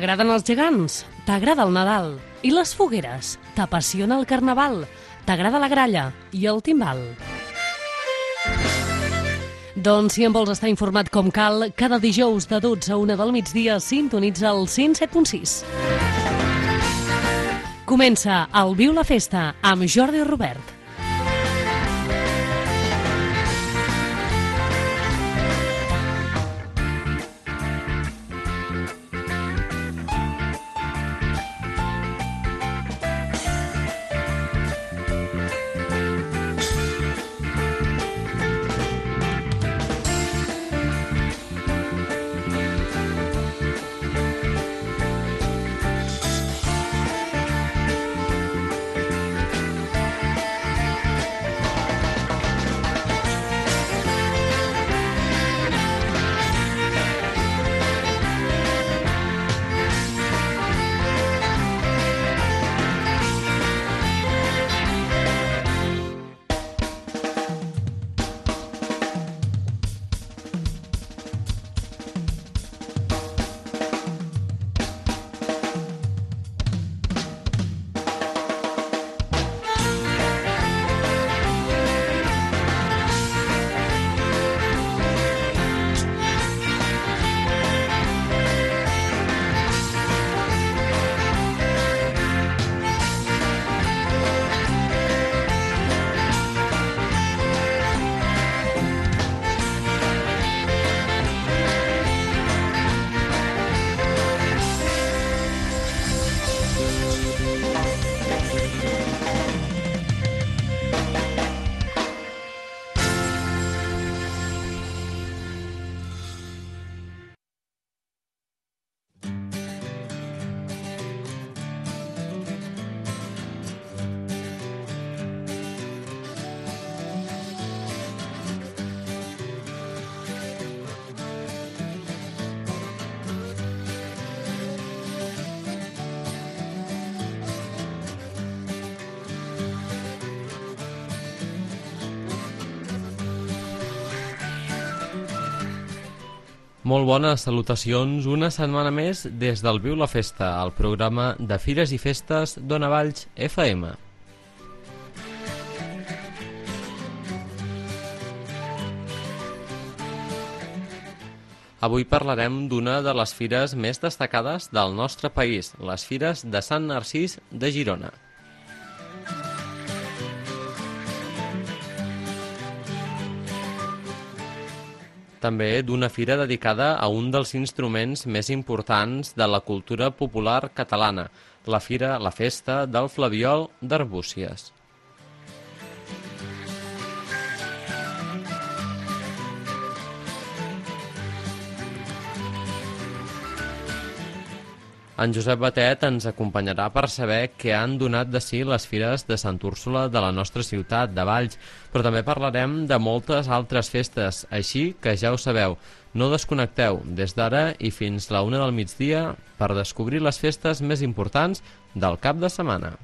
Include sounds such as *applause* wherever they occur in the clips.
T'agraden els gegants? T'agrada el Nadal? I les fogueres? T'apassiona el Carnaval? T'agrada la gralla i el timbal? Doncs si en vols estar informat com cal, cada dijous de 12 a 1 del migdia sintonitza el 107.6. Comença el Viu la Festa amb Jordi Robert. Molt bones salutacions una setmana més des del Viu la Festa, el programa de Fires i Festes d'Ona Valls FM. Avui parlarem d'una de les fires més destacades del nostre país, les Fires de Sant Narcís de Girona. També d'una fira dedicada a un dels instruments més importants de la cultura popular catalana, la fira La Festa del Flaviol d'Arbúcies. En Josep Batet ens acompanyarà per saber què han donat de si les fires de Sant Úrsula de la nostra ciutat, de Valls, però també parlarem de moltes altres festes, així que ja ho sabeu, no desconnecteu des d'ara i fins la una del migdia per descobrir les festes més importants del cap de setmana.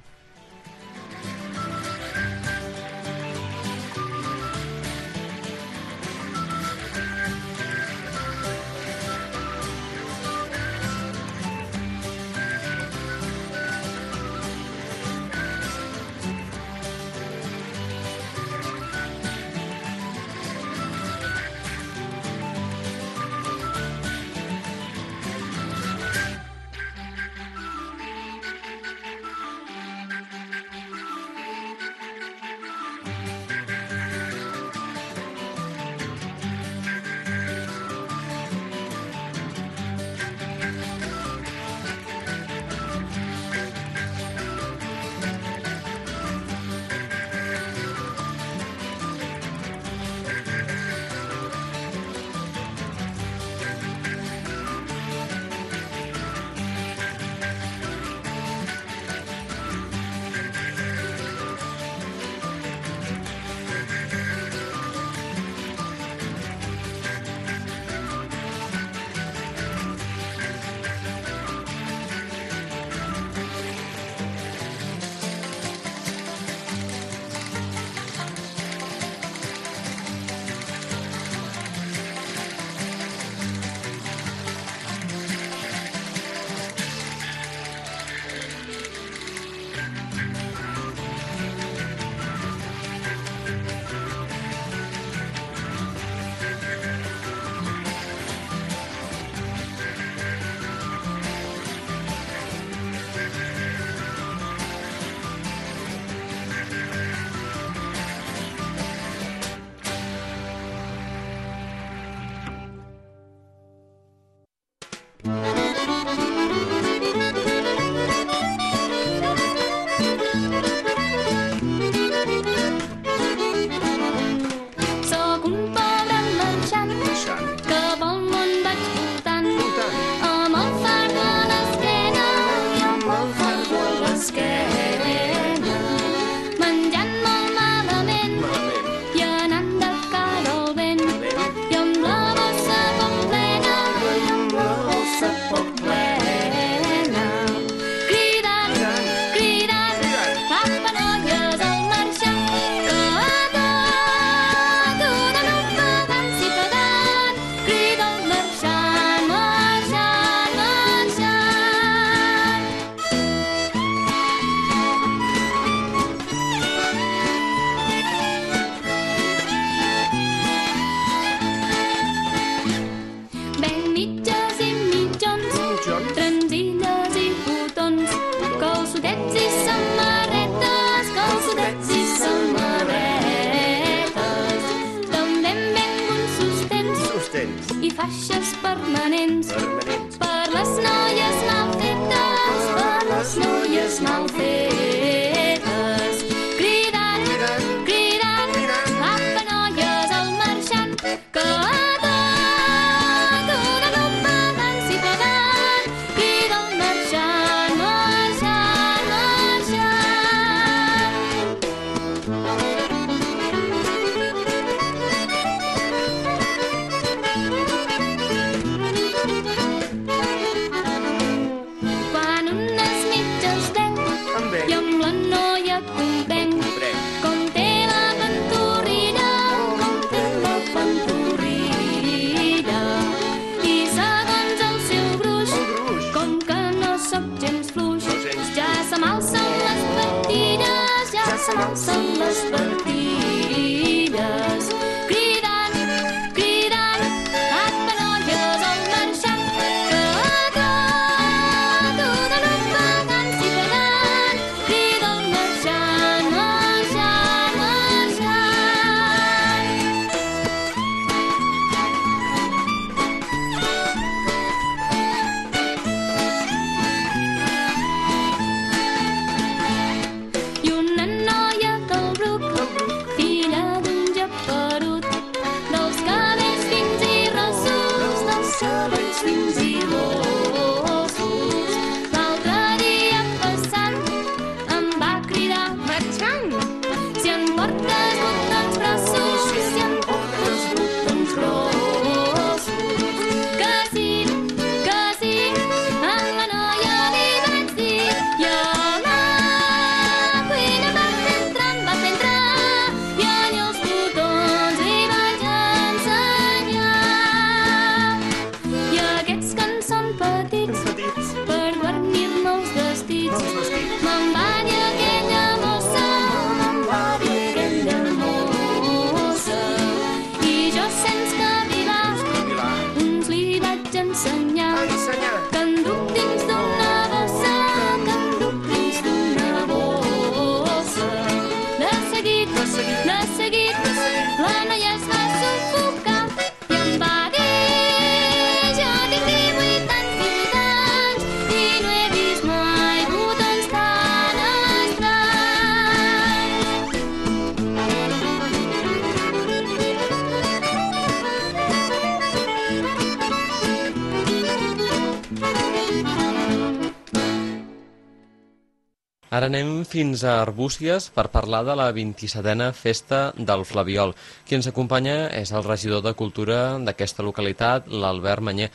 Ara anem fins a Arbúcies per parlar de la 27a Festa del Flabiol. Qui ens acompanya és el regidor de Cultura d'aquesta localitat, l'Albert Manyer.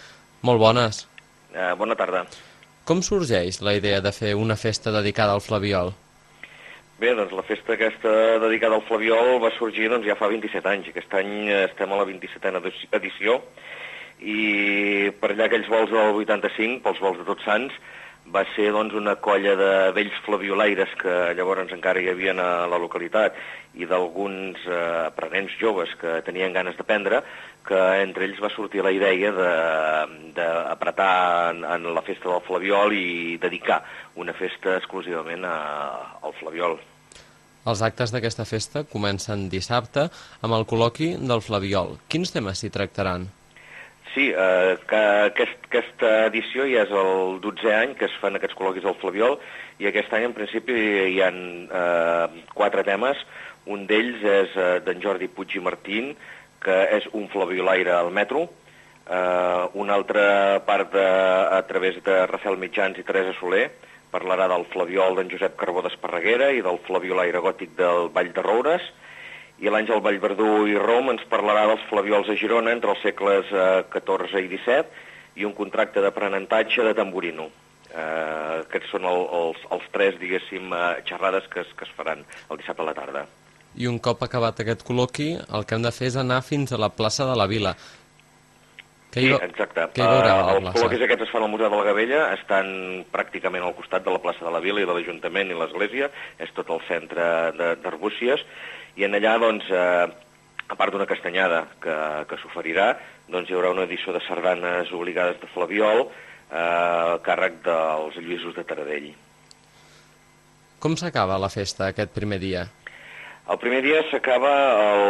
Molt bones. Eh, bona tarda. Com sorgeix la idea de fer una festa dedicada al Flabiol? Bé, doncs la festa aquesta dedicada al Flabiol va sorgir doncs, ja fa 27 anys. Aquest any eh, estem a la 27a edi- edició i per allà aquells vols del 85, pels vols de Tots Sants, va ser doncs, una colla de vells flaviolaires que llavors encara hi havia a la localitat i d'alguns eh, aprenents joves que tenien ganes d'aprendre, que entre ells va sortir la idea de- d'apretar en, en la festa del Flabiol i dedicar una festa exclusivament a, al Flabiol. Els actes d'aquesta festa comencen dissabte amb el col·loqui del Flabiol. Quins temes s'hi tractaran? Sí, eh, que aquest, aquesta edició ja és el 12è any que es fan aquests col·loquis al Flabiol i aquest any en principi hi han eh, quatre temes. Un d'ells és eh, d'en Jordi Puig i Martín, que és un flabiolaire al metro. Eh, una altra part de, a través de Rafel Mitjans i Teresa Soler parlarà del flabiol d'en Josep Carbó d'Esparreguera i del flabiolaire gòtic del Vall de Roures i l'Àngel Vallverdú i Rom ens parlarà dels flaviols a Girona entre els segles eh, XIV i XVII i un contracte d'aprenentatge de tamborino. Eh, aquests són el, els, els tres, diguéssim, eh, xerrades que es, que es faran el dissabte a la tarda. I un cop acabat aquest col·loqui, el que hem de fer és anar fins a la plaça de la Vila. Què hi Sí, exacte. Què hi veurem a Eh, els col·loquis aquests es fan al Museu de la Gavella, estan pràcticament al costat de la plaça de la Vila i de l'Ajuntament i l'Església, és tot el centre de- d'Arbúcies, i en allà, doncs, eh, a part d'una castanyada que, que s'oferirà, doncs hi haurà una edició de sardanes obligades de Flaviol, eh, càrrec dels Lluïsos de Taradell. Com s'acaba la festa aquest primer dia? El primer dia s'acaba al,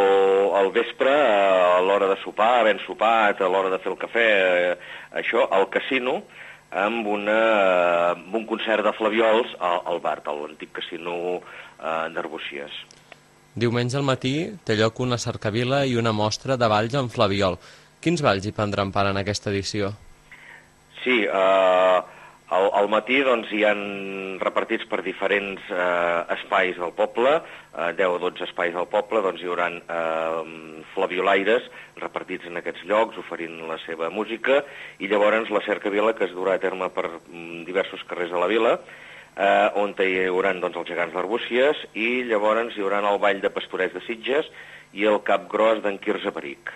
al vespre, a l'hora de sopar, havent sopat, a l'hora de fer el cafè, eh, això, al casino, amb, una, eh, amb un concert de flaviols al, al bar, a l'antic casino eh, d'Arbúcies. Diumenge al matí té lloc una cercavila i una mostra de balls en flaviol. Quins balls hi prendran part en aquesta edició? Sí, eh, al, al matí doncs, hi han repartits per diferents eh, espais del poble, eh, 10 o 12 espais del poble, doncs hi haurà eh, flaviolaires repartits en aquests llocs, oferint la seva música, i llavors la cercavila que es durà a terme per mm, diversos carrers de la vila, eh, on hi haurà doncs, els gegants d'Arbúcies, i llavors hi haurà el ball de pastorets de Sitges i el cap gros d'en Quirze Peric.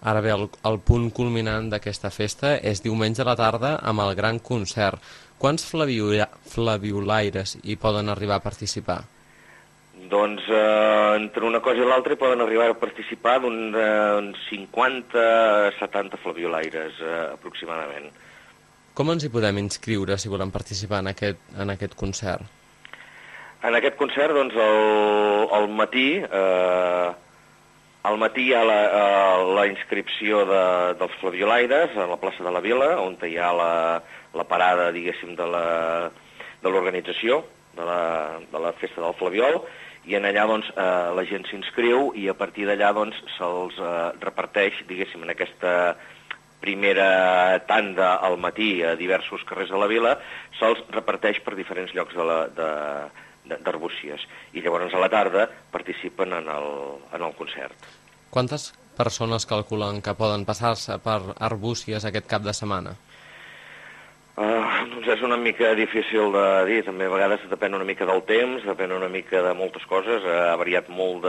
Ara bé, el, el punt culminant d'aquesta festa és diumenge a la tarda amb el gran concert. Quants flaviola, flaviolaires hi poden arribar a participar? Doncs eh, entre una cosa i l'altra poden arribar a participar d'uns eh, 50-70 flaviolaires eh, aproximadament. Com ens hi podem inscriure si volem participar en aquest, en aquest concert? En aquest concert, doncs, al, al matí, eh, al matí hi ha la, eh, la inscripció de, dels flaviolaires a la plaça de la Vila, on hi ha la, la parada, diguéssim, de l'organització de, la, de la festa del Flaviol, i en allà doncs, eh, la gent s'inscriu i a partir d'allà doncs, se'ls eh, reparteix, diguéssim, en aquesta primera tanda al matí a diversos carrers de la vila, se'ls reparteix per diferents llocs de la, de, d'Arbúcies. I llavors a la tarda participen en el, en el concert. Quantes persones calculen que poden passar-se per Arbúcies aquest cap de setmana? Uh, doncs és una mica difícil de dir, també a vegades depèn una mica del temps, depèn una mica de moltes coses, uh, ha variat molt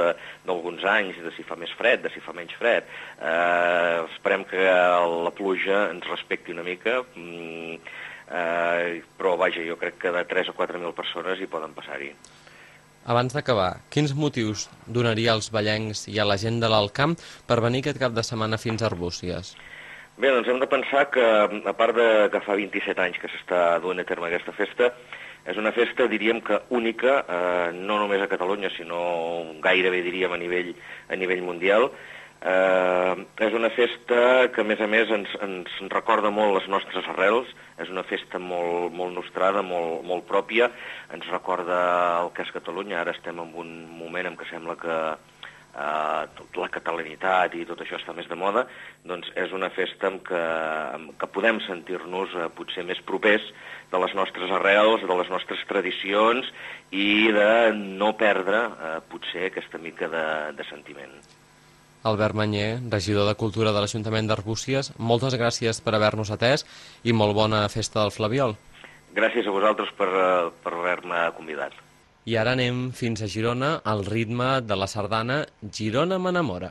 d'alguns anys, de si fa més fred, de si fa menys fred. Uh, esperem que la pluja ens respecti una mica, mm, uh, però vaja, jo crec que de 3 o 4 mil persones hi poden passar-hi. Abans d'acabar, quins motius donaria als ballencs i a la gent de l'Alt Camp per venir aquest cap de setmana fins a Arbúcies? Bé, doncs hem de pensar que, a part de que fa 27 anys que s'està duent a terme aquesta festa, és una festa, diríem que única, eh, no només a Catalunya, sinó gairebé, diríem, a nivell, a nivell mundial. Eh, és una festa que, a més a més, ens, ens recorda molt les nostres arrels, és una festa molt, molt nostrada, molt, molt pròpia, ens recorda el que és Catalunya, ara estem en un moment en què sembla que eh, tot la catalanitat i tot això està més de moda, doncs és una festa en què, en què podem sentir-nos eh, potser més propers de les nostres arrels, de les nostres tradicions i de no perdre eh, potser aquesta mica de, de sentiment. Albert Manyer, regidor de Cultura de l'Ajuntament d'Arbúcies, moltes gràcies per haver-nos atès i molt bona festa del Flaviol. Gràcies a vosaltres per, eh, per haver-me convidat. I ara anem fins a Girona al ritme de la sardana Girona m'enamora.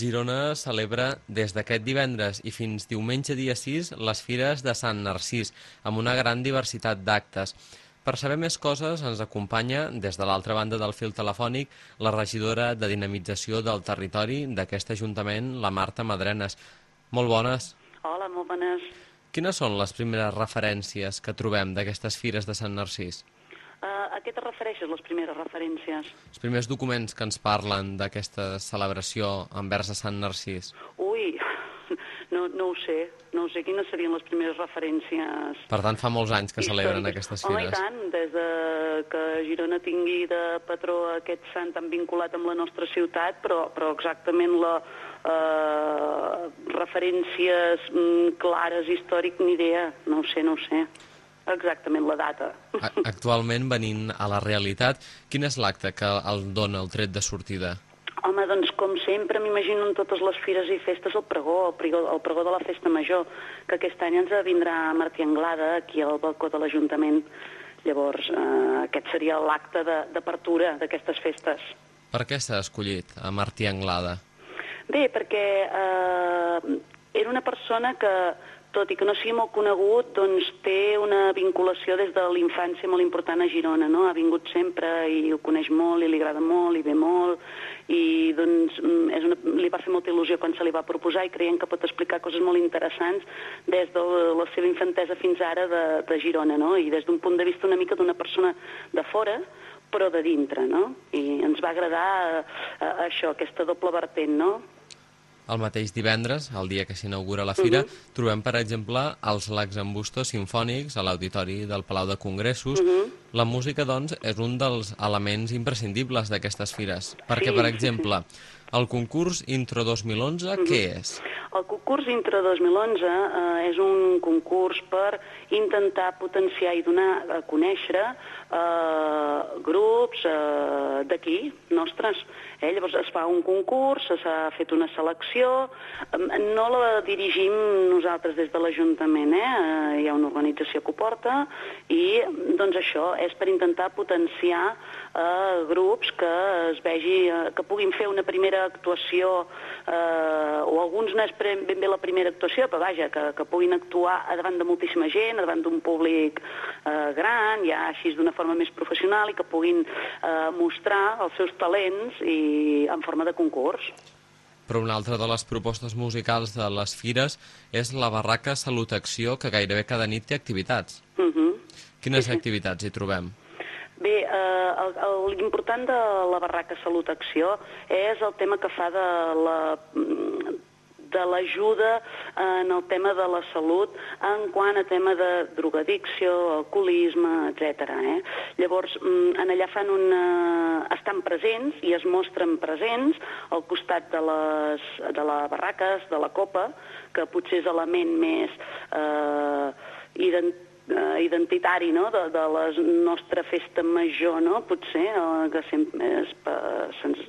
Girona celebra des d'aquest divendres i fins diumenge dia 6 les Fires de Sant Narcís, amb una gran diversitat d'actes. Per saber més coses ens acompanya des de l'altra banda del fil telefònic la regidora de dinamització del territori d'aquest Ajuntament, la Marta Madrenes. Molt bones. Hola, molt bones. Quines són les primeres referències que trobem d'aquestes Fires de Sant Narcís? A què te refereixes, les primeres referències? Els primers documents que ens parlen d'aquesta celebració envers a Sant Narcís. Ui, *laughs* no, no ho sé, no ho sé. Quines serien les primeres referències Per tant, fa molts anys que celebren històriques? aquestes Home, i fires. tant, des de que Girona tingui de patró aquest sant tan vinculat amb la nostra ciutat, però, però exactament la, eh, referències mm, clares, històric, ni idea. No ho sé, no ho sé. Exactament la data. Actualment, venint a la realitat, quin és l'acte que el dona el tret de sortida? Home, doncs com sempre, m'imagino en totes les fires i festes el pregó, el pregó, el pregó de la festa major, que aquest any ens vindrà Martí Anglada aquí al balcó de l'Ajuntament. Llavors, eh, aquest seria l'acte de- d'apertura d'aquestes festes. Per què s'ha escollit a Martí Anglada? Bé, perquè eh, era una persona que, tot i que no sigui molt conegut, doncs té una vinculació des de l'infància molt important a Girona, no? Ha vingut sempre i ho coneix molt i li agrada molt i ve molt i doncs mm, és una, li va fer molta il·lusió quan se li va proposar i creiem que pot explicar coses molt interessants des de la seva infantesa fins ara de, de Girona, no? I des d'un punt de vista una mica d'una persona de fora, però de dintre, no? I ens va agradar eh, eh, això, aquesta doble vertent, no? El mateix divendres, el dia que s'inaugura la fira, trobem, per exemple, els Laxambustos Sinfònics a l'Auditori del Palau de Congressos. La música, doncs, és un dels elements imprescindibles d'aquestes fires. Perquè, Sí. per exemple, el concurs Intro 2011, què és? El concurs Intra 2011 eh, és un concurs per intentar potenciar i donar a conèixer eh, grups eh, d'aquí, nostres. Eh? Llavors es fa un concurs, s'ha fet una selecció, no la dirigim nosaltres des de l'Ajuntament, eh? Eh, hi ha una organització que ho porta i doncs això és per intentar potenciar eh, grups que es vegi, eh, que puguin fer una primera actuació eh, o alguns no és ben bé la primera actuació, però vaja, que, que puguin actuar a davant de moltíssima gent, a davant d'un públic eh, gran, ja així d'una forma més professional i que puguin eh, mostrar els seus talents i en forma de concurs. Però una altra de les propostes musicals de les fires és la barraca Salut Acció, que gairebé cada nit té activitats. Uh -huh. Quines activitats hi trobem? Bé, eh, l'important de la barraca Salut Acció és el tema que fa de la de l'ajuda en el tema de la salut en quant a tema de drogadicció, alcoholisme, etc. Eh? Llavors, mm, en allà fan una... estan presents i es mostren presents al costat de les, de les barraques, de la copa, que potser és l'element més eh, ident eh, identitari no? de, de la nostra festa major, no? potser, eh, que sempre és, sens,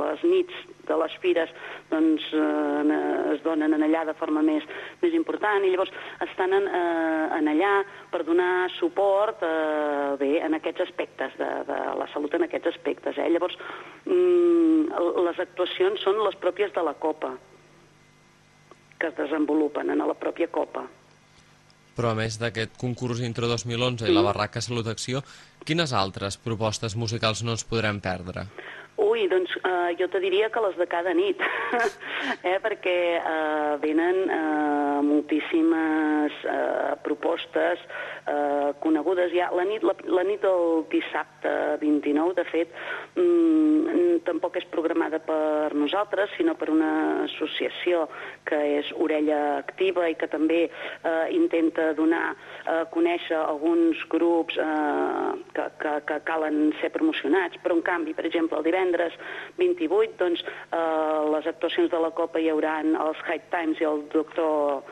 les nits de les fires doncs, eh, es donen en allà de forma més, més important i llavors estan en, eh, en allà per donar suport eh, bé, en aquests aspectes, de, de la salut en aquests aspectes. Eh? Llavors, mm, les actuacions són les pròpies de la Copa, que es desenvolupen en la pròpia Copa. Però a més d'aquest concurs Intro 2011 i la barraca Salut Acció, quines altres propostes musicals no ens podrem perdre? Ui, doncs eh, jo te diria que les de cada nit, *laughs* eh, perquè eh, venen eh, moltíssimes eh, propostes eh, conegudes ja. La nit, la, la nit del dissabte 29, de fet, mm, tampoc és programada per nosaltres, sinó per una associació que és Orella Activa i que també eh, intenta donar a conèixer alguns grups eh, que, que, que calen ser promocionats, però en canvi, per exemple, el divendres 28, doncs, eh, les actuacions de la Copa hi haurà els High Times i el doctor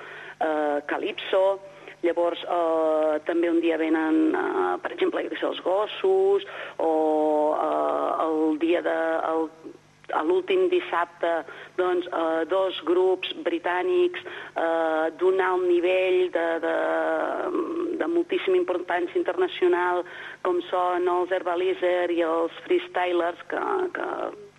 eh, Calypso, Llavors, eh, també un dia venen, eh, per exemple, els gossos, o eh, el dia de... El, l'últim dissabte doncs, eh, dos grups britànics eh, d'un alt nivell de, de moltíssima importància internacional com són els Herbalizer i els Freestylers que, que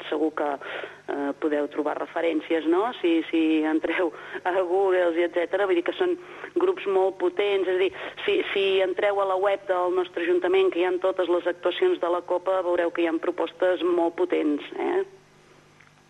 segur que eh, podeu trobar referències, no?, si, si entreu a Google i etc. Vull dir que són grups molt potents, és a dir, si, si entreu a la web del nostre Ajuntament, que hi ha totes les actuacions de la Copa, veureu que hi ha propostes molt potents, eh?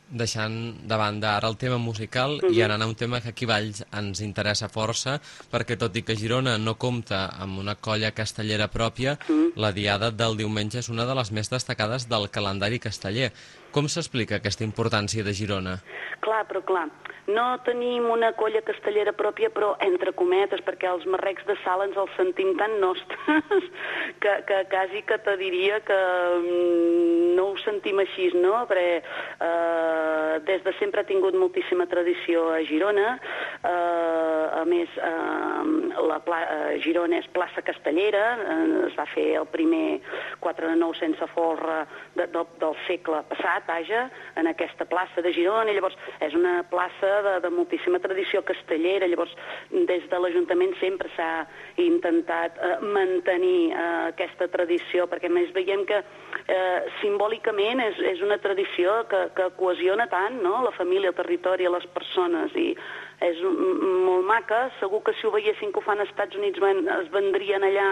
Deixant de banda ara el tema musical i anant a un tema que aquí Valls ens interessa força, perquè tot i que Girona no compta amb una colla castellera pròpia, la diada del diumenge és una de les més destacades del calendari casteller. Com s'explica aquesta importància de Girona? Clar, però clar, no tenim una colla castellera pròpia, però entre cometes, perquè els marrecs de sal ens els sentim tan nostres *laughs* que, que quasi que te diria que mm, no ho sentim així, no? Perquè eh, des de sempre ha tingut moltíssima tradició a Girona, eh, a més, eh, la pla eh, Girona és plaça castellera, eh, es va fer el primer 4 de 9 sense forra de, de, del segle passat, vaja, en aquesta plaça de Girona, i llavors és una plaça de, de moltíssima tradició castellera, llavors des de l'Ajuntament sempre s'ha intentat eh, mantenir eh, aquesta tradició, perquè més veiem que eh, simbòlicament és, és una tradició que, que cohesiona tant, no?, la família, el territori, les persones, i és molt maca, segur que si ho veiessin que ho fan als Estats Units van, es vendrien allà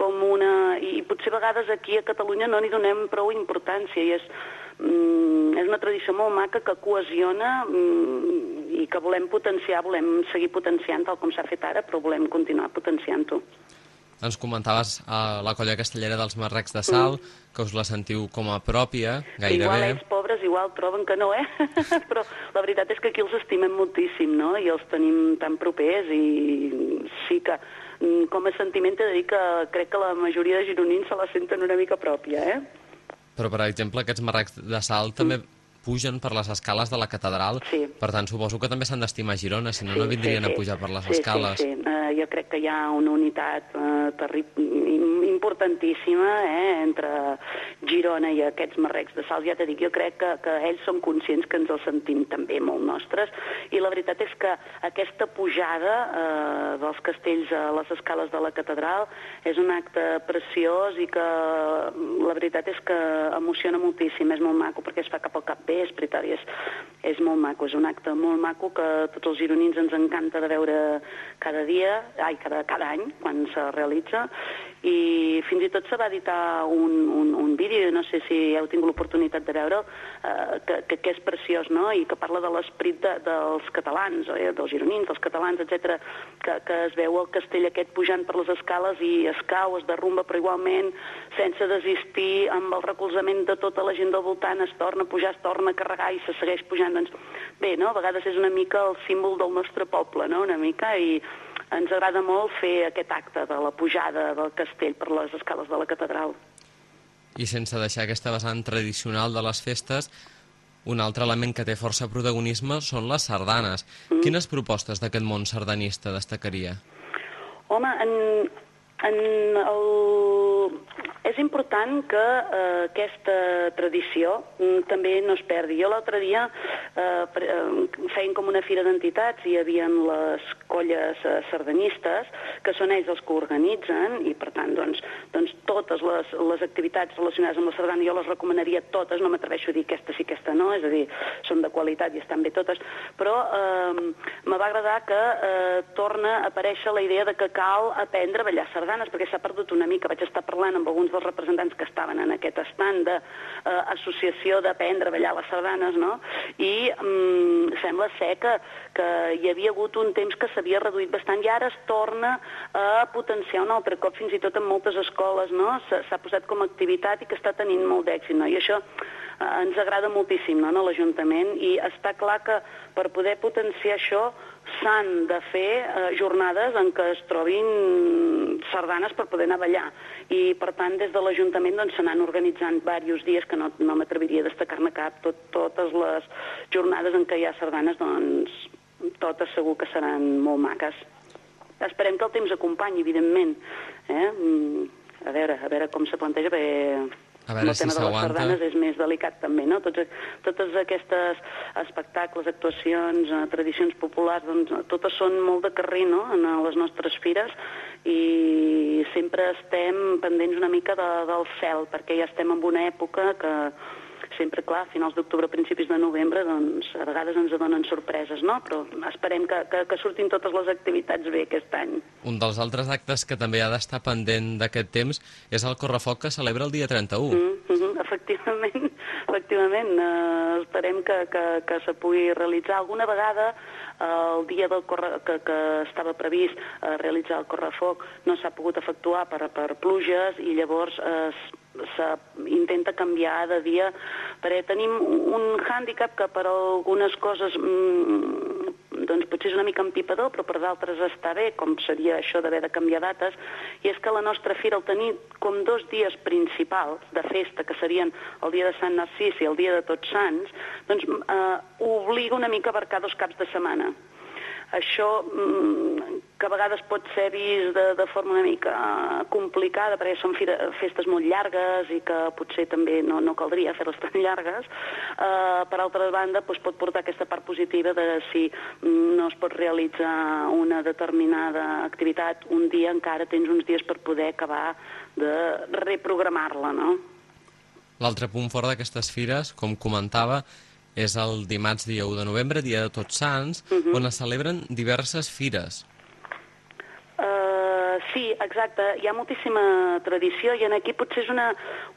com una... I, i potser a vegades aquí a Catalunya no n'hi donem prou importància i és, mm, és una tradició molt maca que cohesiona mm, i que volem potenciar, volem seguir potenciant tal com s'ha fet ara, però volem continuar potenciant-ho. Ens comentaves a la colla castellera dels Marrecs de Sal, que us la sentiu com a pròpia, Que Igual gairebé. ells pobres igual troben que no, eh? *laughs* Però la veritat és que aquí els estimem moltíssim, no? I els tenim tan propers i sí que mm, com a sentiment t'he de dir que crec que la majoria de gironins se la senten una mica pròpia, eh? Però, per exemple, aquests Marrecs de Sal també pugen per les escales de la catedral. Sí. per tant, suposo que també s'han d'estimar Girona, si no, no vindrien a pujar per les sí, escales. Sí, sí. Uh, jo crec que hi ha una unitat uh, importantíssima eh, entre Girona i aquests marrecs de Sals, ja t'he dit, jo crec que, que ells són conscients que ens els sentim també molt nostres i la veritat és que aquesta pujada eh, dels castells a les escales de la catedral és un acte preciós i que la veritat és que emociona moltíssim, és molt maco perquè es fa cap al capvespre i tal, i és, és molt maco, és un acte molt maco que tots els gironins ens encanta de veure cada dia, ai, cada, cada any, quan se realitza, i fins i tot se va editar un, un, un vídeo, no sé si heu tingut l'oportunitat de veure eh, que, que, que és preciós, no?, i que parla de l'esperit de, dels catalans, eh, dels gironins, dels catalans, etc que, que es veu el castell aquest pujant per les escales i es cau, es derrumba, però igualment, sense desistir, amb el recolzament de tota la gent del voltant, es torna a pujar, es torna a carregar i se segueix pujant. Doncs, bé, no?, a vegades és una mica el símbol del nostre poble, no?, una mica, i ens agrada molt fer aquest acte de la pujada del castell per les escales de la catedral. I sense deixar aquesta vessant tradicional de les festes, un altre element que té força protagonisme són les sardanes. Mm. Quines propostes d'aquest món sardanista destacaria? Home, en, en el... és important que eh, aquesta tradició mm, també no es perdi. Jo l'altre dia eh, eh, feien com una fira d'entitats i hi havia les colles eh, sardanistes, que són ells els que organitzen, i per tant, doncs, doncs totes les, les activitats relacionades amb la sardana jo les recomanaria totes, no m'atreveixo a dir aquesta sí, aquesta no, és a dir, són de qualitat i estan bé totes, però eh, me va agradar que eh, torna a aparèixer la idea de que cal aprendre a ballar sardanes, perquè s'ha perdut una mica. Vaig estar parlant amb alguns dels representants que estaven en aquest estand d'associació d'aprendre a ballar les sardanes, no? I mm, sembla ser que, que hi havia hagut un temps que s'havia reduït bastant i ara es torna a potenciar un altre cop, fins i tot en moltes escoles, no? S'ha posat com a activitat i que està tenint molt d'èxit, no? I això eh, ens agrada moltíssim no, a l'Ajuntament i està clar que per poder potenciar això s'han de fer eh, jornades en què es trobin sardanes per poder anar a ballar. I, per tant, des de l'Ajuntament doncs, se n'han organitzant diversos dies, que no, no m'atreviria a destacar-ne cap, tot, totes les jornades en què hi ha sardanes, doncs, totes segur que seran molt maques. Esperem que el temps acompanyi, evidentment. Eh? Mm, A veure, a veure com se planteja, perquè A veure el si tema de les sardanes és més delicat també, no? Tots, totes aquestes espectacles, actuacions, eh, tradicions populars, doncs, totes són molt de carrer, no?, en les nostres fires i sempre estem pendents una mica de, del cel, perquè ja estem en una època que sempre, clar, a finals d'octubre, principis de novembre, doncs a vegades ens donen sorpreses, no? Però esperem que, que, que surtin totes les activitats bé aquest any. Un dels altres actes que també ha d'estar pendent d'aquest temps és el correfoc que celebra el dia 31. Mm -hmm, *laughs* efectivament, *laughs* efectivament. Uh, esperem que, que, que se pugui realitzar alguna vegada uh, el dia del corre... que, que estava previst uh, realitzar el correfoc no s'ha pogut efectuar per, per pluges i llavors uh, s'intenta canviar de dia perquè tenim un hàndicap que per algunes coses mm, doncs potser és una mica empipador, però per d'altres està bé, com seria això d'haver de canviar dates, i és que la nostra fira, al tenir com dos dies principals de festa, que serien el dia de Sant Narcís i el dia de Tots Sants, doncs eh, obliga una mica a abarcar dos caps de setmana. Això, mm, que a vegades pot ser vist de, de forma una mica complicada, perquè són fira, festes molt llargues i que potser també no, no caldria fer-les tan llargues, eh, per altra banda doncs pot portar aquesta part positiva de si no es pot realitzar una determinada activitat un dia, encara tens uns dies per poder acabar de reprogramar-la, no? L'altre punt fort d'aquestes fires, com comentava, és el dimarts dia 1 de novembre, dia de Tots Sants, Mhm. on es celebren diverses fires. Sí, exacte. Hi ha moltíssima tradició i en aquí potser és una,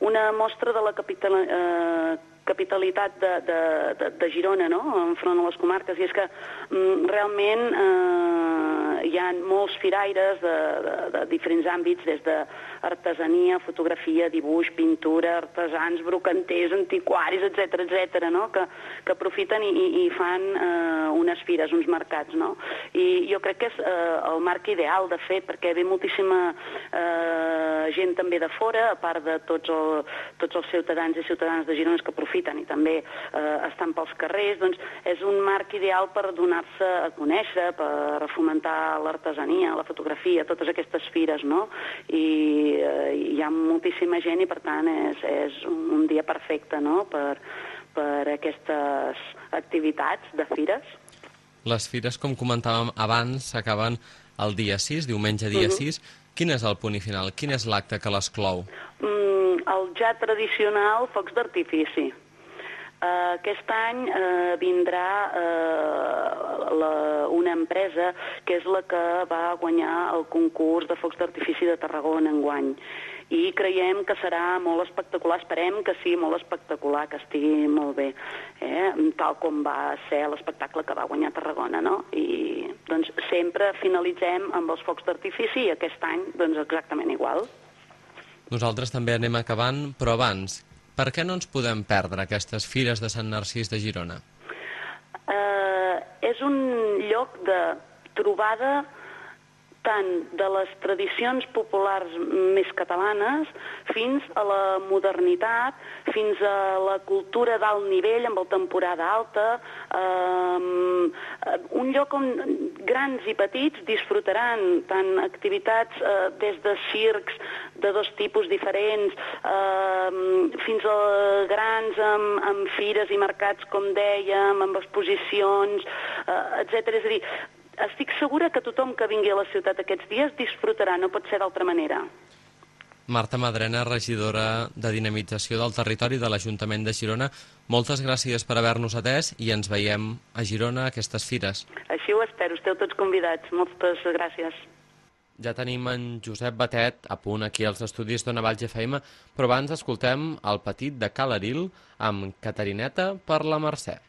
una mostra de la capital, uh, capitalitat de, de, de, de Girona, no?, enfront a les comarques. I és que mm, realment uh, hi ha molts firaires de, de, de diferents àmbits, des de artesania, fotografia, dibuix, pintura, artesans, brocanters, antiquaris, etc etc, no?, que, que aprofiten i, i, fan eh, unes fires, uns mercats, no? I jo crec que és eh, el marc ideal, de fet, perquè ve moltíssima eh, gent també de fora, a part de tots, el, tots els ciutadans i ciutadanes de Girona que aprofiten i també eh, estan pels carrers, doncs és un marc ideal per donar-se a conèixer, per fomentar l'artesania, la fotografia, totes aquestes fires, no? I eh, hi ha moltíssima gent i, per tant, és, és un dia perfecte, no?, per, per aquestes activitats de fires. Les fires, com comentàvem abans, s'acaben el dia 6, diumenge dia 6. Quin és el punt i final? Quin és l'acte que l'esclou? Mm, el ja tradicional focs d'artifici. Uh, aquest any uh, vindrà uh, la, una empresa que és la que va guanyar el concurs de focs d'artifici de Tarragona enguany i creiem que serà molt espectacular, esperem que sigui molt espectacular, que estigui molt bé, eh? tal com va ser l'espectacle que va guanyar Tarragona, no? I doncs sempre finalitzem amb els focs d'artifici i aquest any doncs exactament igual. Nosaltres també anem acabant, però abans, per què no ens podem perdre aquestes fires de Sant Narcís de Girona? Eh, és un lloc de trobada tant de les tradicions populars més catalanes fins a la modernitat, fins a la cultura d'alt nivell amb el temporada alta, eh, un lloc on grans i petits disfrutaran tant activitats eh, des de circs de dos tipus diferents eh, fins a grans amb, amb fires i mercats, com dèiem, amb exposicions, eh, etc. És a dir, estic segura que tothom que vingui a la ciutat aquests dies disfrutarà, no pot ser d'altra manera. Marta Madrena, regidora de Dinamització del Territori de l'Ajuntament de Girona, moltes gràcies per haver-nos atès i ens veiem a Girona a aquestes fires. Així ho espero, esteu tots convidats. Moltes gràcies. Ja tenim en Josep Batet a punt aquí als estudis d'Ona Valls FM, però abans escoltem el petit de Calaril amb Catarineta per la Mercè.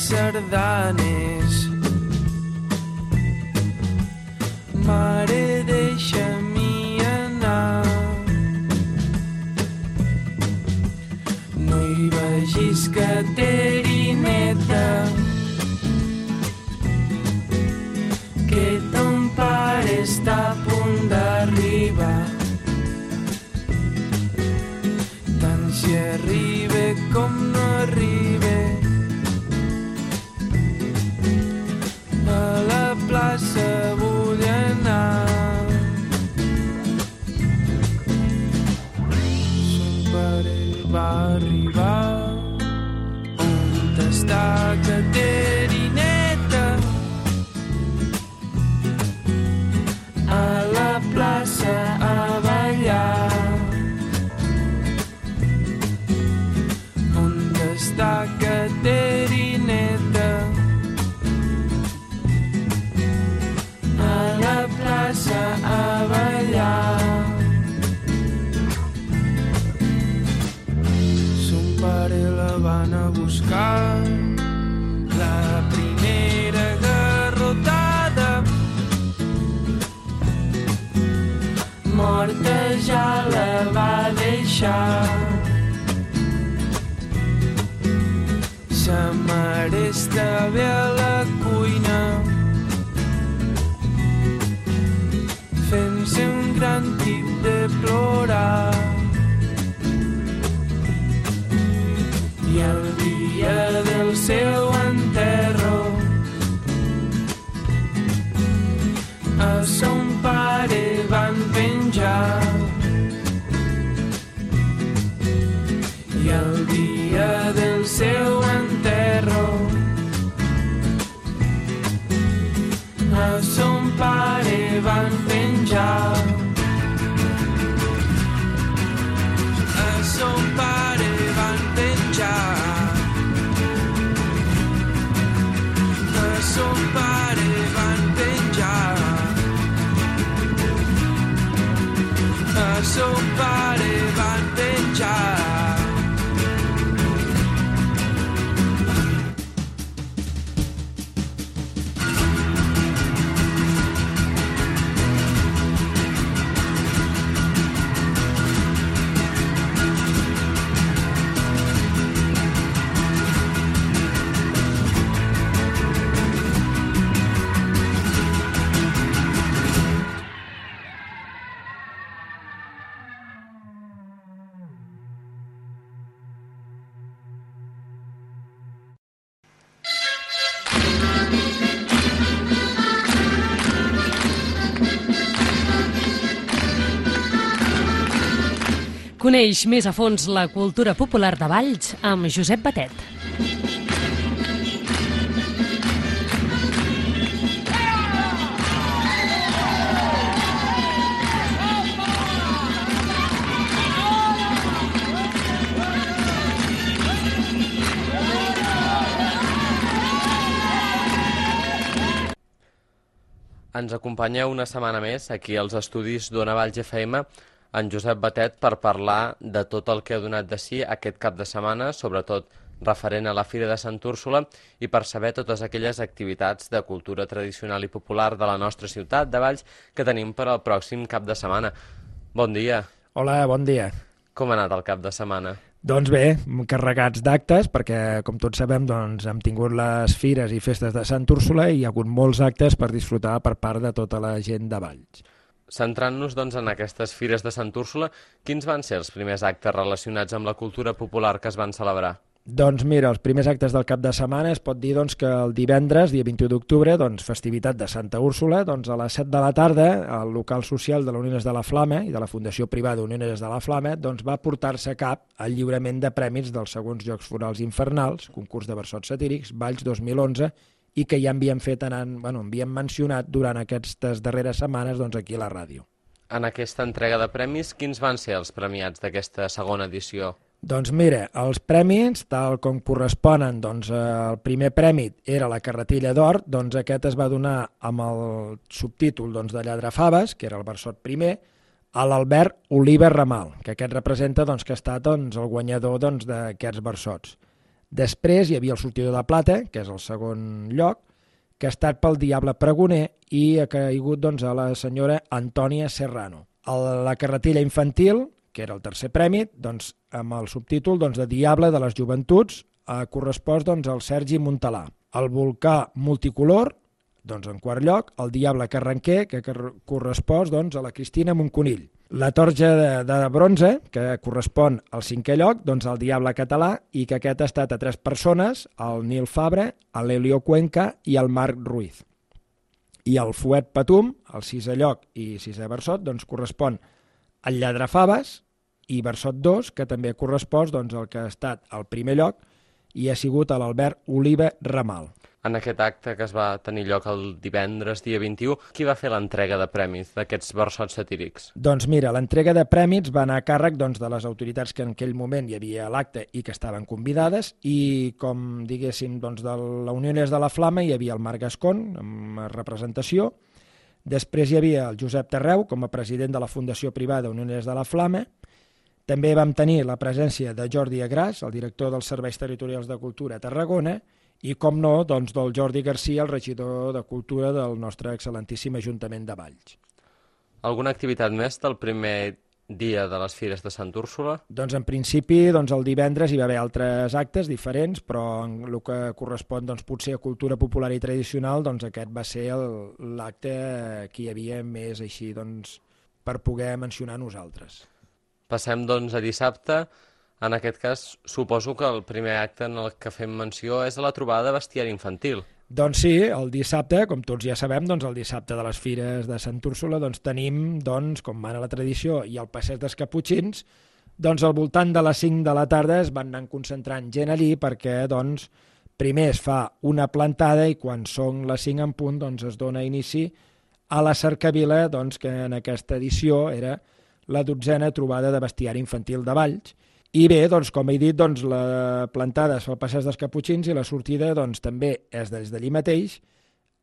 Hi deixar sa mare estava van penjar. A son pare van penjar. A son pare van penjar. A son pare Coneix més a fons la cultura popular de Valls amb Josep Batet. Ens acompanya una setmana més aquí als estudis d'Ona Valls FM en Josep Batet per parlar de tot el que ha donat de si aquest cap de setmana, sobretot referent a la Fira de Sant Úrsula i per saber totes aquelles activitats de cultura tradicional i popular de la nostra ciutat de Valls que tenim per al pròxim cap de setmana. Bon dia. Hola, bon dia. Com ha anat el cap de setmana? Doncs bé, carregats d'actes, perquè, com tots sabem, doncs, hem tingut les fires i festes de Sant Úrsula i hi ha hagut molts actes per disfrutar per part de tota la gent de Valls. Centrant-nos doncs, en aquestes fires de Sant Úrsula, quins van ser els primers actes relacionats amb la cultura popular que es van celebrar? Doncs mira, els primers actes del cap de setmana es pot dir doncs, que el divendres, dia 21 d'octubre, doncs, festivitat de Santa Úrsula, doncs, a les 7 de la tarda, al local social de la Uniones de la Flama i de la Fundació Privada Uniones de la Flama doncs, va portar-se a cap el lliurament de prèmits dels segons Jocs Florals Infernals, concurs de versots satírics, Valls 2011, i que ja havíem fet, en, bueno, havíem mencionat durant aquestes darreres setmanes doncs, aquí a la ràdio. En aquesta entrega de premis, quins van ser els premiats d'aquesta segona edició? Doncs mira, els premis, tal com corresponen, doncs eh, el primer premi era la carretilla d'or, doncs aquest es va donar amb el subtítol doncs, de Lladrafaves, que era el versot primer, a l'Albert Oliver Ramal, que aquest representa doncs, que ha estat doncs, el guanyador doncs, d'aquests versots. Després hi havia el sortidor de plata, que és el segon lloc, que ha estat pel Diable Pregoner i ha caigut doncs, a la senyora Antònia Serrano. El, la carretilla infantil, que era el tercer premi, doncs, amb el subtítol doncs, de Diable de les Joventuts, eh, correspòs doncs, al Sergi Montalà. El volcà multicolor, doncs, en quart lloc, el Diable Carranquer, que correspòs doncs, a la Cristina Monconill. La torja de, de bronze, que correspon al cinquè lloc, doncs al Diable Català, i que aquest ha estat a tres persones, el Nil Fabre, l'Elio Cuenca i el Marc Ruiz. I el Fuet Patum, el sisè lloc i sisè versot, doncs correspon al Lladrafaves i versot 2, que també correspòs doncs, al que ha estat al primer lloc i ha sigut a l'Albert Oliva Ramal. En aquest acte que es va tenir lloc el divendres, dia 21, qui va fer l'entrega de premis d'aquests versots satírics? Doncs mira, l'entrega de premis va anar a càrrec doncs, de les autoritats que en aquell moment hi havia a l'acte i que estaven convidades i, com diguéssim, doncs, de la Unió de la Flama hi havia el Marc Gascon, amb representació, Després hi havia el Josep Terreu com a president de la Fundació Privada Unions de la Flama. També vam tenir la presència de Jordi Agràs, el director dels Serveis Territorials de Cultura a Tarragona, i, com no, doncs, del Jordi Garcia, el regidor de Cultura del nostre excel·lentíssim Ajuntament de Valls. Alguna activitat més del primer dia de les Fires de Sant Úrsula? Doncs en principi doncs el divendres hi va haver altres actes diferents, però en el que correspon doncs, potser a cultura popular i tradicional, doncs aquest va ser l'acte que hi havia més així doncs, per poder mencionar nosaltres. Passem doncs a dissabte. En aquest cas, suposo que el primer acte en el que fem menció és la trobada de bestiari infantil. Doncs sí, el dissabte, com tots ja sabem, doncs el dissabte de les Fires de Sant Úrsula doncs tenim, doncs, com mana la tradició, i el passeig dels Caputxins, doncs al voltant de les 5 de la tarda es van anar concentrant gent allí perquè, doncs, primer es fa una plantada i quan són les 5 en punt, doncs es dona inici a la cercavila, doncs, que en aquesta edició era la dotzena trobada de bestiari infantil de Valls, i bé, doncs, com he dit, doncs, la plantada fa al passeig dels Caputxins i la sortida doncs, també és des d'allí mateix,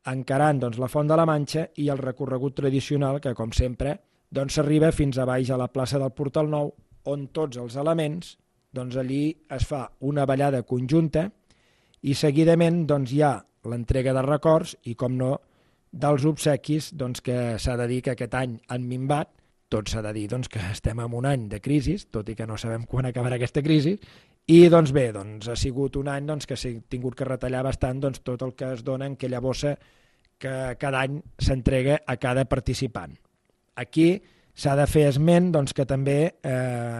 encarant doncs, la Font de la Manxa i el recorregut tradicional que, com sempre, doncs, s'arriba fins a baix a la plaça del Portal Nou, on tots els elements, doncs, allí es fa una ballada conjunta i seguidament doncs, hi ha l'entrega de records i, com no, dels obsequis doncs, que s'ha de dir que aquest any han minvat tot s'ha de dir doncs, que estem en un any de crisi, tot i que no sabem quan acabarà aquesta crisi, i doncs bé, doncs, ha sigut un any doncs, que s'ha tingut que retallar bastant doncs, tot el que es dona en aquella bossa que cada any s'entrega a cada participant. Aquí s'ha de fer esment doncs, que també eh,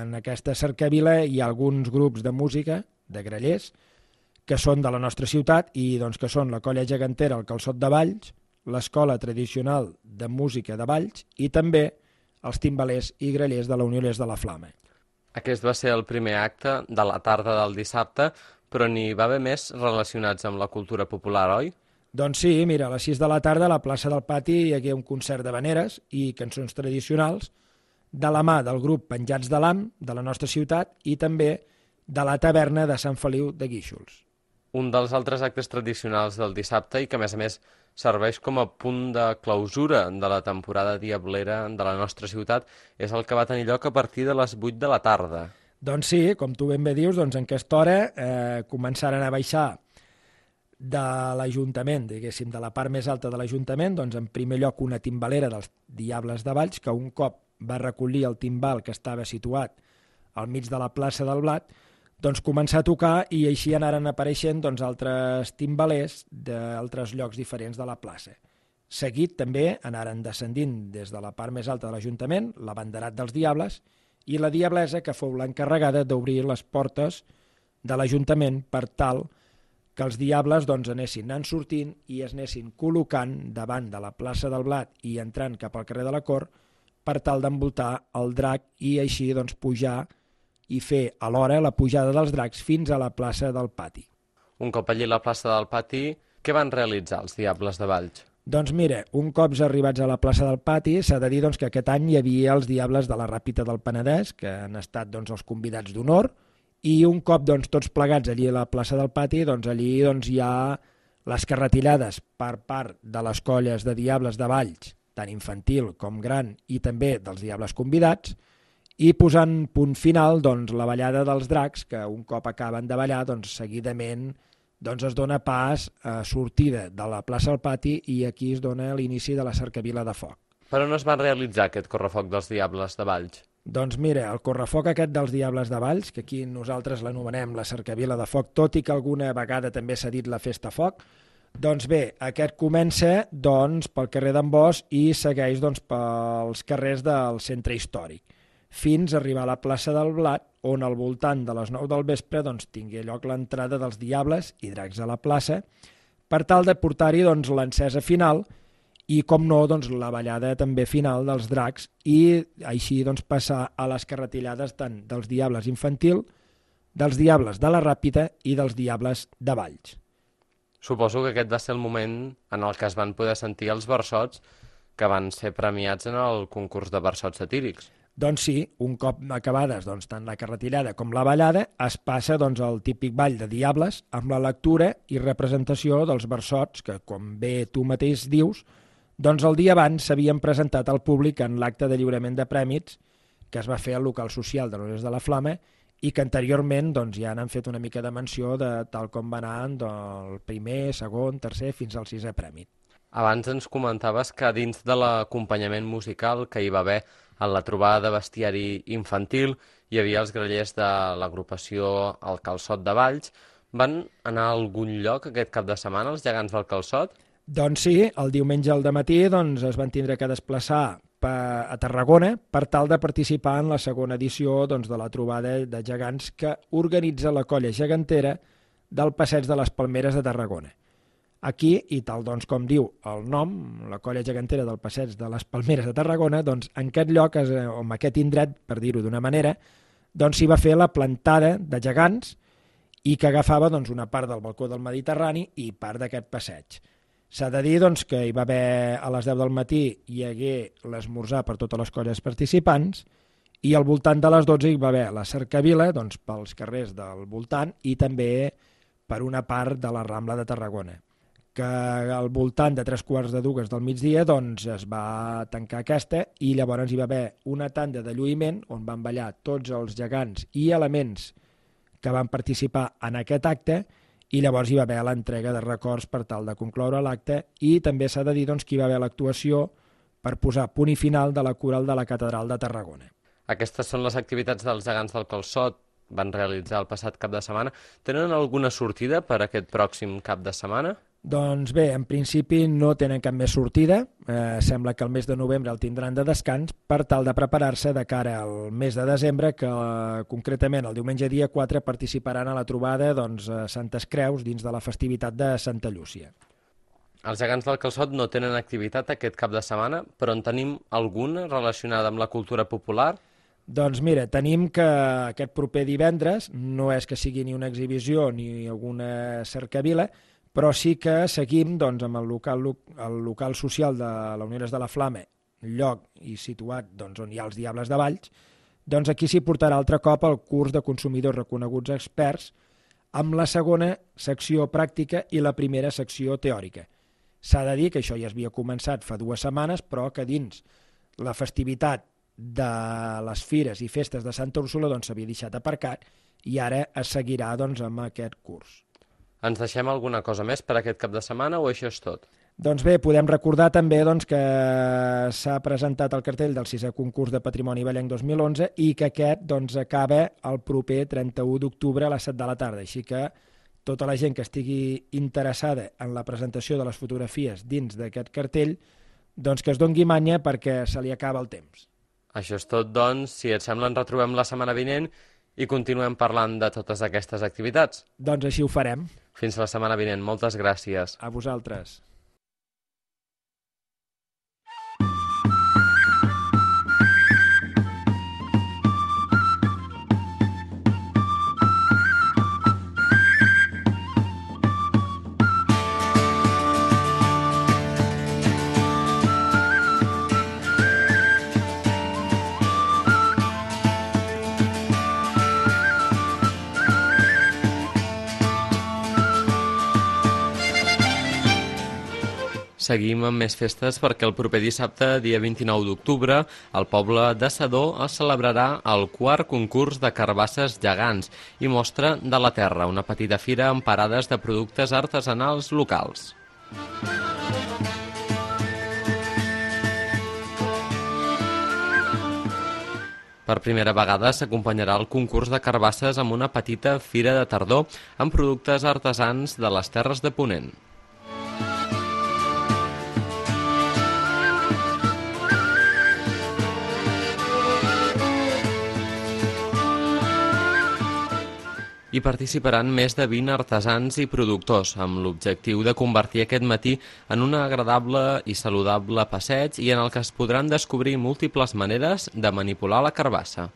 en aquesta cercavila hi ha alguns grups de música, de grellers, que són de la nostra ciutat i doncs, que són la Colla Gegantera, el Calçot de Valls, l'Escola Tradicional de Música de Valls i també els timbalers i grellers de la Unió de la Flama. Aquest va ser el primer acte de la tarda del dissabte, però n'hi va haver més relacionats amb la cultura popular, oi? Doncs sí, mira, a les 6 de la tarda a la plaça del Pati hi hagué un concert de veneres i cançons tradicionals de la mà del grup Penjats de l'Am de la nostra ciutat i també de la taverna de Sant Feliu de Guíxols. Un dels altres actes tradicionals del dissabte i que, a més a més, serveix com a punt de clausura de la temporada diablera de la nostra ciutat és el que va tenir lloc a partir de les 8 de la tarda. Doncs sí, com tu ben bé dius, doncs en aquesta hora eh, començaren a baixar de l'Ajuntament, diguéssim, de la part més alta de l'Ajuntament, doncs en primer lloc una timbalera dels Diables de Valls, que un cop va recollir el timbal que estava situat al mig de la plaça del Blat, doncs començar a tocar i així anaren apareixent doncs, altres timbalers d'altres llocs diferents de la plaça. Seguit també anaren descendint des de la part més alta de l'Ajuntament, l'abanderat dels Diables, i la Diablesa, que fou l'encarregada d'obrir les portes de l'Ajuntament per tal que els diables doncs, anessin anant sortint i es anessin col·locant davant de la plaça del Blat i entrant cap al carrer de la Cor per tal d'envoltar el drac i així doncs, pujar i fer alhora la pujada dels dracs fins a la plaça del Pati. Un cop allí a la plaça del Pati, què van realitzar els Diables de Valls? Doncs mira, un cop arribats a la plaça del Pati, s'ha de dir doncs, que aquest any hi havia els Diables de la Ràpita del Penedès, que han estat doncs, els convidats d'honor, i un cop doncs, tots plegats allí a la plaça del Pati, doncs, allí doncs, hi ha les carretillades per part de les colles de Diables de Valls, tant infantil com gran, i també dels Diables convidats, i posant punt final doncs, la ballada dels dracs, que un cop acaben de ballar, doncs, seguidament doncs es dona pas a sortida de la plaça al pati i aquí es dona l'inici de la cercavila de foc. Per on es va realitzar aquest correfoc dels Diables de Valls? Doncs mira, el correfoc aquest dels Diables de Valls, que aquí nosaltres l'anomenem la cercavila de foc, tot i que alguna vegada també s'ha dit la festa foc, doncs bé, aquest comença doncs, pel carrer d'en Bosch i segueix doncs, pels carrers del centre històric, fins a arribar a la plaça del Blat, on al voltant de les 9 del vespre doncs, tingui lloc l'entrada dels Diables i Dracs a la plaça, per tal de portar-hi doncs, l'encesa final i, com no, doncs, la ballada també final dels dracs i així doncs, passar a les carretillades tant dels Diables infantil, dels Diables de la Ràpita i dels Diables de Valls. Suposo que aquest va ser el moment en el que es van poder sentir els versots que van ser premiats en el concurs de versots satírics. Doncs sí, un cop acabades doncs, tant la carretillada com la ballada, es passa doncs, al típic ball de Diables amb la lectura i representació dels versots que, com bé tu mateix dius, doncs el dia abans s'havien presentat al públic en l'acte de lliurament de prèmits que es va fer al local social de l'Hores de la Flama i que anteriorment doncs, ja n'han fet una mica de menció de tal com va anar del primer, segon, tercer fins al sisè premi. Abans ens comentaves que dins de l'acompanyament musical que hi va haver en la trobada de bestiari infantil hi havia els grellers de l'agrupació El Calçot de Valls. Van anar a algun lloc aquest cap de setmana els gegants del Calçot? Doncs sí, el diumenge al matí doncs, es van tindre que desplaçar a Tarragona per tal de participar en la segona edició doncs, de la trobada de gegants que organitza la colla gegantera del Passeig de les Palmeres de Tarragona. Aquí, i tal doncs com diu el nom, la colla gegantera del Passeig de les Palmeres de Tarragona, doncs en aquest lloc, es- o en aquest indret, per dir-ho d'una manera, doncs s'hi va fer la plantada de gegants i que agafava doncs, una part del balcó del Mediterrani i part d'aquest passeig. S'ha de dir doncs, que hi va haver a les 10 del matí hi hagué l'esmorzar per totes les colles participants i al voltant de les 12 hi va haver la cercavila doncs, pels carrers del voltant i també per una part de la Rambla de Tarragona que al voltant de tres quarts de dues del migdia doncs, es va tancar aquesta i llavors hi va haver una tanda de lluïment on van ballar tots els gegants i elements que van participar en aquest acte i llavors hi va haver l'entrega de records per tal de concloure l'acte i també s'ha de dir doncs, que hi va haver l'actuació per posar punt i final de la coral de la Catedral de Tarragona. Aquestes són les activitats dels gegants del Calçot van realitzar el passat cap de setmana. Tenen alguna sortida per aquest pròxim cap de setmana? Doncs bé, en principi no tenen cap més sortida. Eh, sembla que el mes de novembre el tindran de descans per tal de preparar-se de cara al mes de desembre, que eh, concretament el diumenge dia 4 participaran a la trobada doncs, a Santes Creus dins de la festivitat de Santa Llúcia. Els gegants del Calçot no tenen activitat aquest cap de setmana, però en tenim alguna relacionada amb la cultura popular? Doncs mira, tenim que aquest proper divendres no és que sigui ni una exhibició ni alguna cercavila, però sí que seguim doncs, amb el local, lo- el local social de la Unió de la Flama, lloc i situat doncs, on hi ha els Diables de Valls, doncs aquí s'hi portarà altre cop el curs de consumidors reconeguts experts amb la segona secció pràctica i la primera secció teòrica. S'ha de dir que això ja havia començat fa dues setmanes, però que dins la festivitat de les fires i festes de Santa Úrsula doncs s'havia deixat aparcat i ara es seguirà doncs, amb aquest curs. Ens deixem alguna cosa més per aquest cap de setmana o això és tot? Doncs bé, podem recordar també doncs, que s'ha presentat el cartell del sisè concurs de Patrimoni Vallenc 2011 i que aquest doncs, acaba el proper 31 d'octubre a les 7 de la tarda. Així que tota la gent que estigui interessada en la presentació de les fotografies dins d'aquest cartell, doncs que es dongui manya perquè se li acaba el temps. Això és tot, doncs, si et sembla ens retrobem la setmana vinent i continuem parlant de totes aquestes activitats. Doncs així ho farem. Fins la setmana vinent. Moltes gràcies. A vosaltres. Seguim amb més festes perquè el proper dissabte, dia 29 d'octubre, al poble de Sedó es celebrarà el quart concurs de carbasses gegants i mostra de la terra, una petita fira amb parades de productes artesanals locals. Per primera vegada s'acompanyarà el concurs de carbasses amb una petita fira de tardor amb productes artesans de les Terres de Ponent. Hi participaran més de 20 artesans i productors, amb l'objectiu de convertir aquest matí en un agradable i saludable passeig i en el que es podran descobrir múltiples maneres de manipular la carbassa.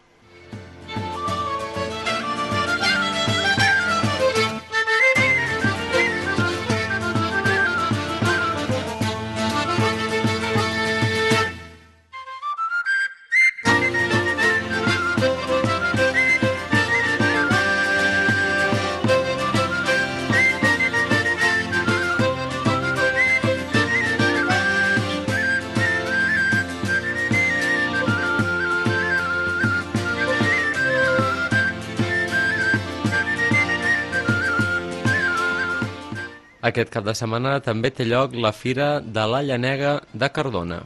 Aquest cap de setmana també té lloc la Fira de la Llanega de Cardona.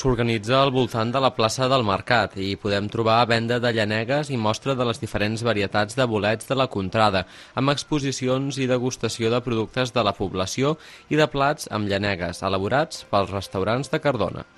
S'organitza al voltant de la plaça del Mercat i podem trobar venda de llanegues i mostra de les diferents varietats de bolets de la contrada, amb exposicions i degustació de productes de la població i de plats amb llanegues elaborats pels restaurants de Cardona.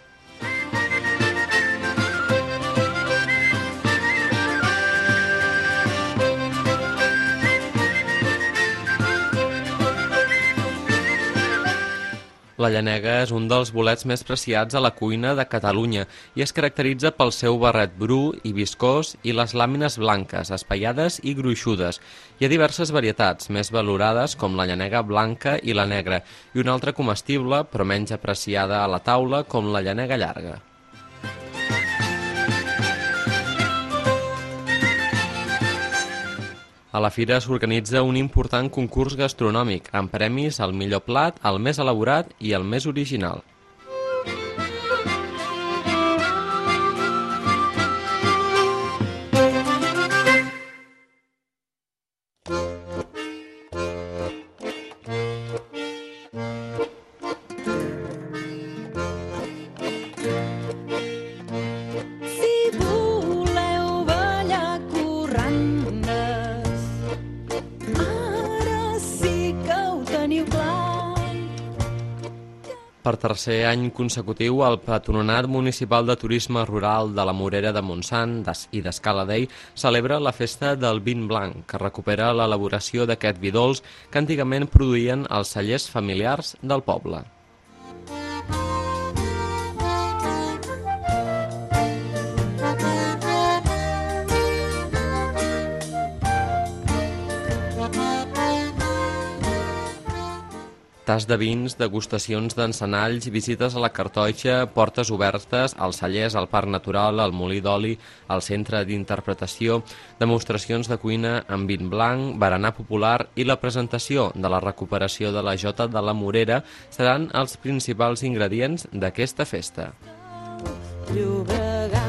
La llanega és un dels bolets més preciats a la cuina de Catalunya i es caracteritza pel seu barret bru i viscós i les làmines blanques, espaiades i gruixudes. Hi ha diverses varietats, més valorades com la llanega blanca i la negra, i una altra comestible, però menys apreciada a la taula, com la llanega llarga. A la fira s'organitza un important concurs gastronòmic amb premis al millor plat, al més elaborat i al més original. Tercer any consecutiu, el Patronat Municipal de Turisme Rural de la Morera de Montsant i d'Escala Dei celebra la festa del vin blanc, que recupera l'elaboració d'aquest vi dolç que antigament produïen els cellers familiars del poble. Tas de vins, degustacions d'encenalls, visites a la cartoixa, portes obertes, als cellers, al Parc Natural, al Molí d'Oli, al Centre d'Interpretació, demostracions de cuina amb vin blanc, berenar popular i la presentació de la recuperació de la Jota de la Morera seran els principals ingredients d'aquesta festa. Llobregat.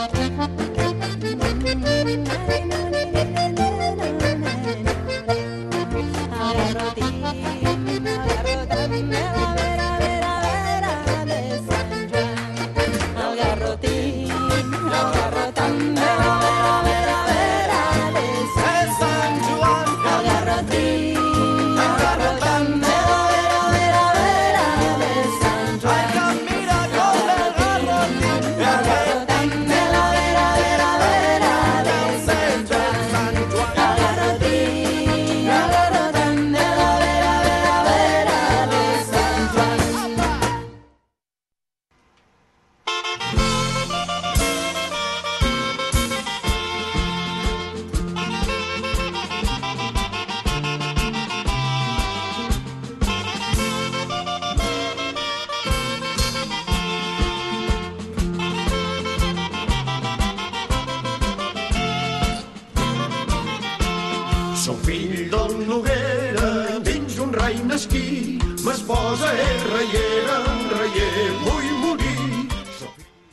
I know.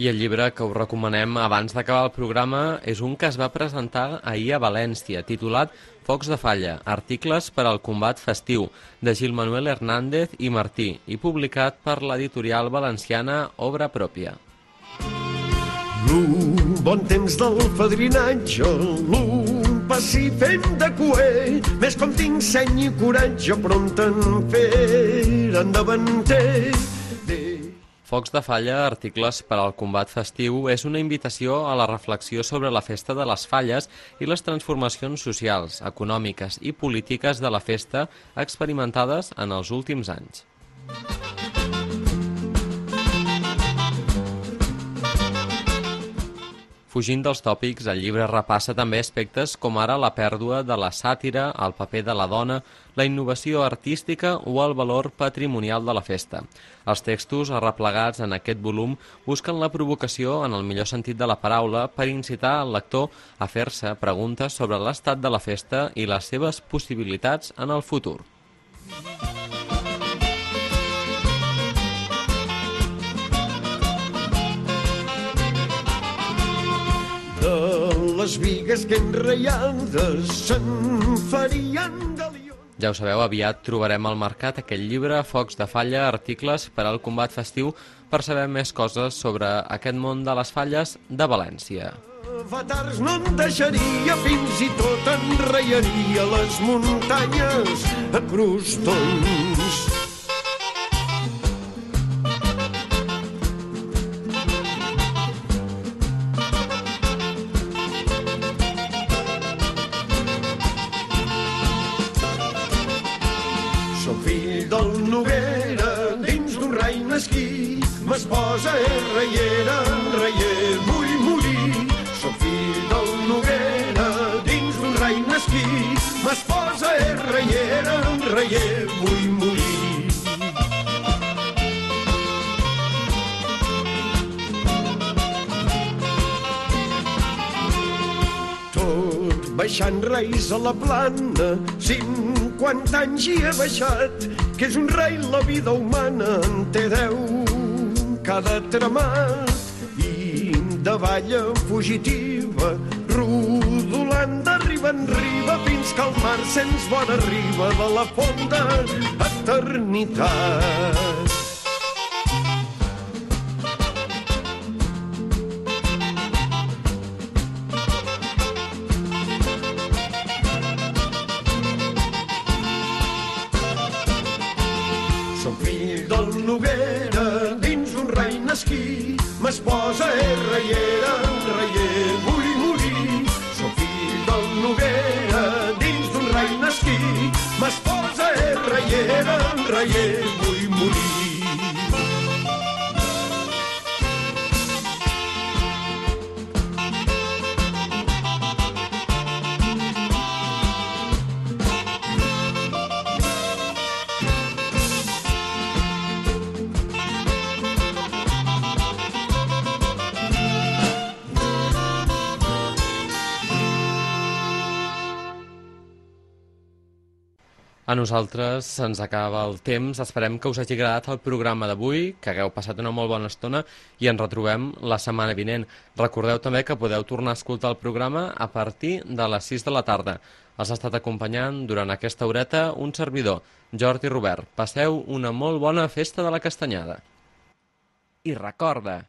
I el llibre que us recomanem abans d'acabar el programa és un que es va presentar ahir a València, titulat Focs de falla, articles per al combat festiu, de Gil Manuel Hernández i Martí, i publicat per l'editorial valenciana Obra Pròpia. L'un bon temps del fadrinatge, l'un passi fent de cuer, més com tinc seny i coratge pront en fer endavanter. Focs de falla, articles per al combat festiu, és una invitació a la reflexió sobre la festa de les falles i les transformacions socials, econòmiques i polítiques de la festa experimentades en els últims anys. Fugint dels tòpics, el llibre repassa també aspectes com ara la pèrdua de la sàtira, el paper de la dona, la innovació artística o el valor patrimonial de la festa. Els textos arreplegats en aquest volum busquen la provocació en el millor sentit de la paraula per incitar el lector a fer-se preguntes sobre l'estat de la festa i les seves possibilitats en el futur. Les vigues que enraiades se'n farien de lió. Ja ho sabeu, aviat trobarem al mercat aquell llibre, Focs de falla, articles per al combat festiu, per saber més coses sobre aquest món de les falles de València. Avatars no en deixaria, fins i tot enraiaria les muntanyes a crostons. És reiera, reier vull morir. Soc fill del Noguera, dins d'un rai mesquí, m'esposa és reiera, reier vull morir. tot baixant reis a la plana, 50 anys hi he baixat, que és un rei la vida humana, en té deu cada tramat, i davall en fugitiva, rodolant de riba en riba, fins que el mar sents bona riba de la fonda eternitat. Nosaltres se'ns acaba el temps. Esperem que us hagi agradat el programa d'avui, que hagueu passat una molt bona estona i ens retrobem la setmana vinent. Recordeu també que podeu tornar a escoltar el programa a partir de les 6 de la tarda. Els ha estat acompanyant durant aquesta horeta un servidor, Jordi Robert. Passeu una molt bona festa de la castanyada. I recorda,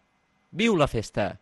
viu la festa!